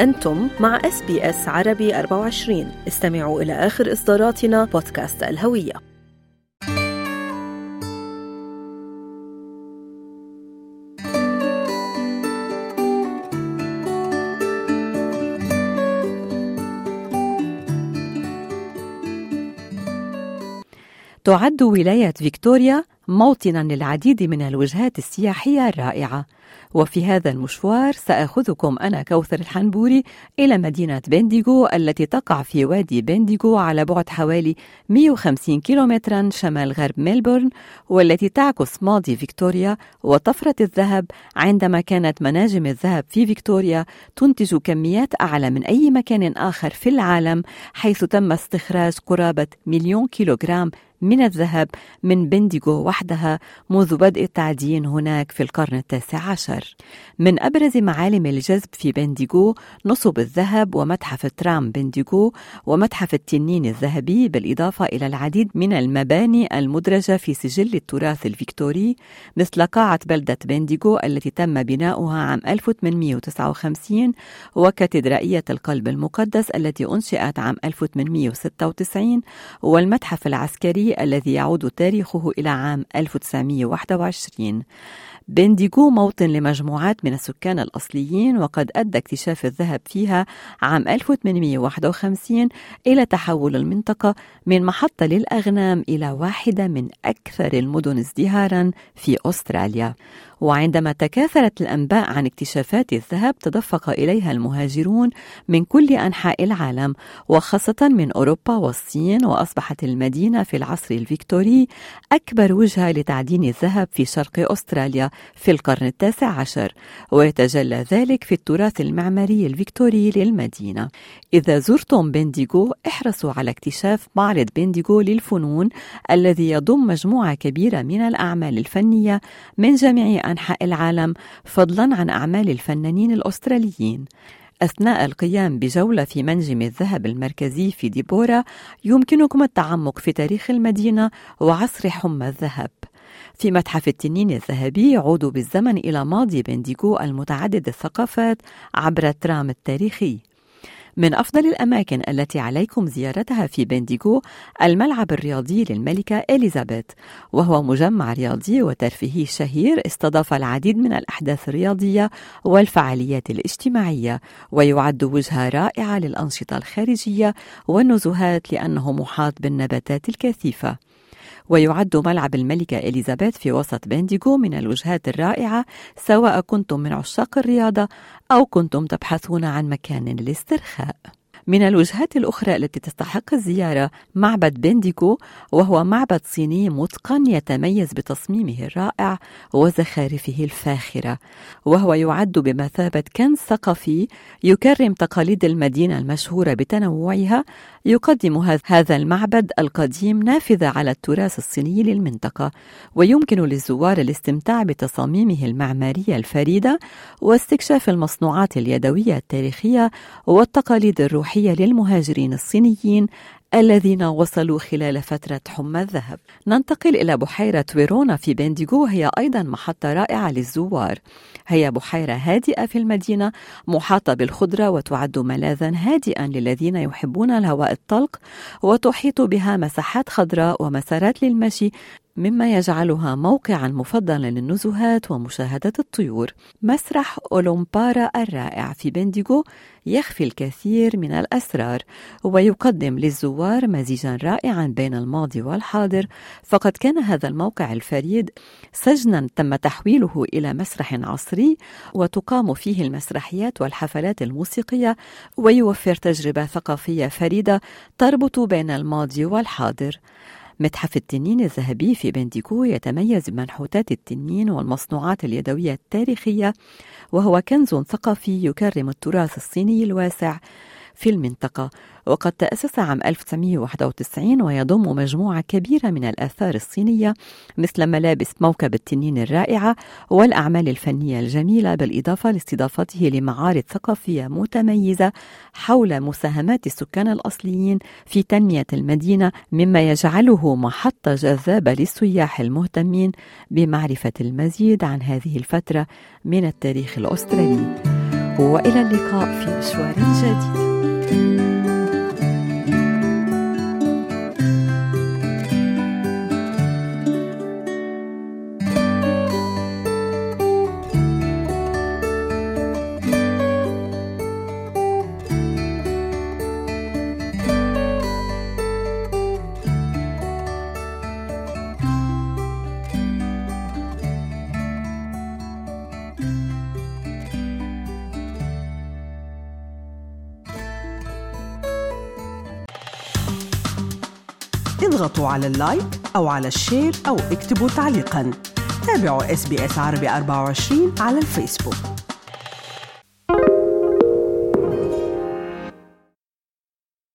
أنتم مع SBS عربي 24 استمعوا إلى آخر إصداراتنا بودكاست الهوية. تعد ولاية فيكتوريا موطنا للعديد من الوجهات السياحية الرائعة. وفي هذا المشوار سأخذكم أنا كوثر الحنبوري إلى مدينة بنديغو التي تقع في وادي بنديغو على بعد حوالي 150 كيلومترا شمال غرب ميلبورن والتي تعكس ماضي فيكتوريا وطفرة الذهب. عندما كانت مناجم الذهب في فيكتوريا تنتج كميات أعلى من أي مكان آخر في العالم حيث تم استخراج قرابة مليون كيلوغرام من الذهب من بنديغو وحدها منذ بدء التعدين هناك في القرن التاسع عشر. من أبرز معالم الجذب في بنديغو نصب الذهب ومتحف ترام بنديغو ومتحف التنين الذهبي بالإضافة إلى العديد من المباني المدرجة في سجل التراث الفيكتوري مثل قاعة بلدة بنديغو التي تم بناؤها عام 1859 وكاتدرائية القلب المقدس التي أنشئت عام 1896 والمتحف العسكري الذي يعود تاريخه إلى عام 1921 بنديغو موطن لمجموعات من السكان الأصليين وقد أدى اكتشاف الذهب فيها عام 1851 إلى تحول المنطقة من محطة للأغنام إلى واحدة من أكثر المدن ازدهارا في أستراليا. وعندما تكاثرت الأنباء عن اكتشافات الذهب تدفق إليها المهاجرون من كل أنحاء العالم وخاصة من أوروبا والصين وأصبحت المدينة في العصر الفيكتوري أكبر وجهة لتعدين الذهب في شرق أستراليا في القرن التاسع عشر ويتجلى ذلك في التراث المعماري الفيكتوري للمدينة. إذا زرتم بنديغو احرصوا على اكتشاف معرض بنديغو للفنون الذي يضم مجموعة كبيرة من الأعمال الفنية من جميع أنحاء العالم فضلا عن أعمال الفنانين الأستراليين. أثناء القيام بجولة في منجم الذهب المركزي في ديبورا يمكنكم التعمق في تاريخ المدينة وعصر حمى الذهب. في متحف التنين الذهبي عودوا بالزمن إلى ماضي بنديغو المتعدد الثقافات عبر الترام التاريخي. من أفضل الأماكن التي عليكم زيارتها في بنديغو الملعب الرياضي للملكة إليزابيث. وهو مجمع رياضي وترفيهي شهير استضاف العديد من الأحداث الرياضية والفعاليات الاجتماعية ويعد وجهة رائعة للأنشطة الخارجية والنزهات لأنه محاط بالنباتات الكثيفة. ويعد ملعب الملكة إليزابيث في وسط بنديغو من الوجهات الرائعة سواء كنتم من عشاق الرياضة أو كنتم تبحثون عن مكان للاسترخاء. من الوجهات الأخرى التي تستحق الزيارة معبد بنديكو وهو معبد صيني متقن يتميز بتصميمه الرائع وزخارفه الفاخرة وهو يعد بمثابة كنز ثقافي يكرم تقاليد المدينة المشهورة بتنوعها يقدم هذا المعبد القديم نافذة على التراث الصيني للمنطقة ويمكن للزوار الاستمتاع بتصاميمه المعمارية الفريدة واستكشاف المصنوعات اليدوية التاريخية والتقاليد الروحية للمهاجرين الصينيين الذين وصلوا خلال فترة حمى الذهب. ننتقل إلى بحيرة ويرونا في بنديغو هي أيضا محطة رائعة للزوار. هي بحيرة هادئة في المدينة محاطة بالخضرة وتعد ملاذا هادئا للذين يحبون الهواء الطلق وتحيط بها مساحات خضراء ومسارات للمشي مما يجعلها موقعا مفضلا للنزهات ومشاهدة الطيور. مسرح أولومبارا الرائع في بنديغو يخفي الكثير من الأسرار ويقدم للزوار مزيجا رائعا بين الماضي والحاضر. فقد كان هذا الموقع الفريد سجنا تم تحويله إلى مسرح عصري وتقام فيه المسرحيات والحفلات الموسيقية ويوفر تجربة ثقافية فريدة تربط بين الماضي والحاضر. متحف التنين الذهبي في بنديكو يتميز بمنحوتات التنين والمصنوعات اليدوية التاريخية وهو كنز ثقافي يكرم التراث الصيني الواسع في المنطقة وقد تأسس عام 1991 ويضم مجموعة كبيرة من الآثار الصينية مثل ملابس موكب التنين الرائعة والأعمال الفنية الجميلة بالإضافة لاستضافته لمعارض ثقافية متميزة حول مساهمات السكان الأصليين في تنمية المدينة مما يجعله محطة جذابة للسياح المهتمين بمعرفة المزيد عن هذه الفترة من التاريخ الأسترالي. وإلى اللقاء في مشوار جديد. اضغطوا على ال like أو على ال share أو اكتبوا تعليقاً. تابعوا SBS عربي 24 على الفيسبوك.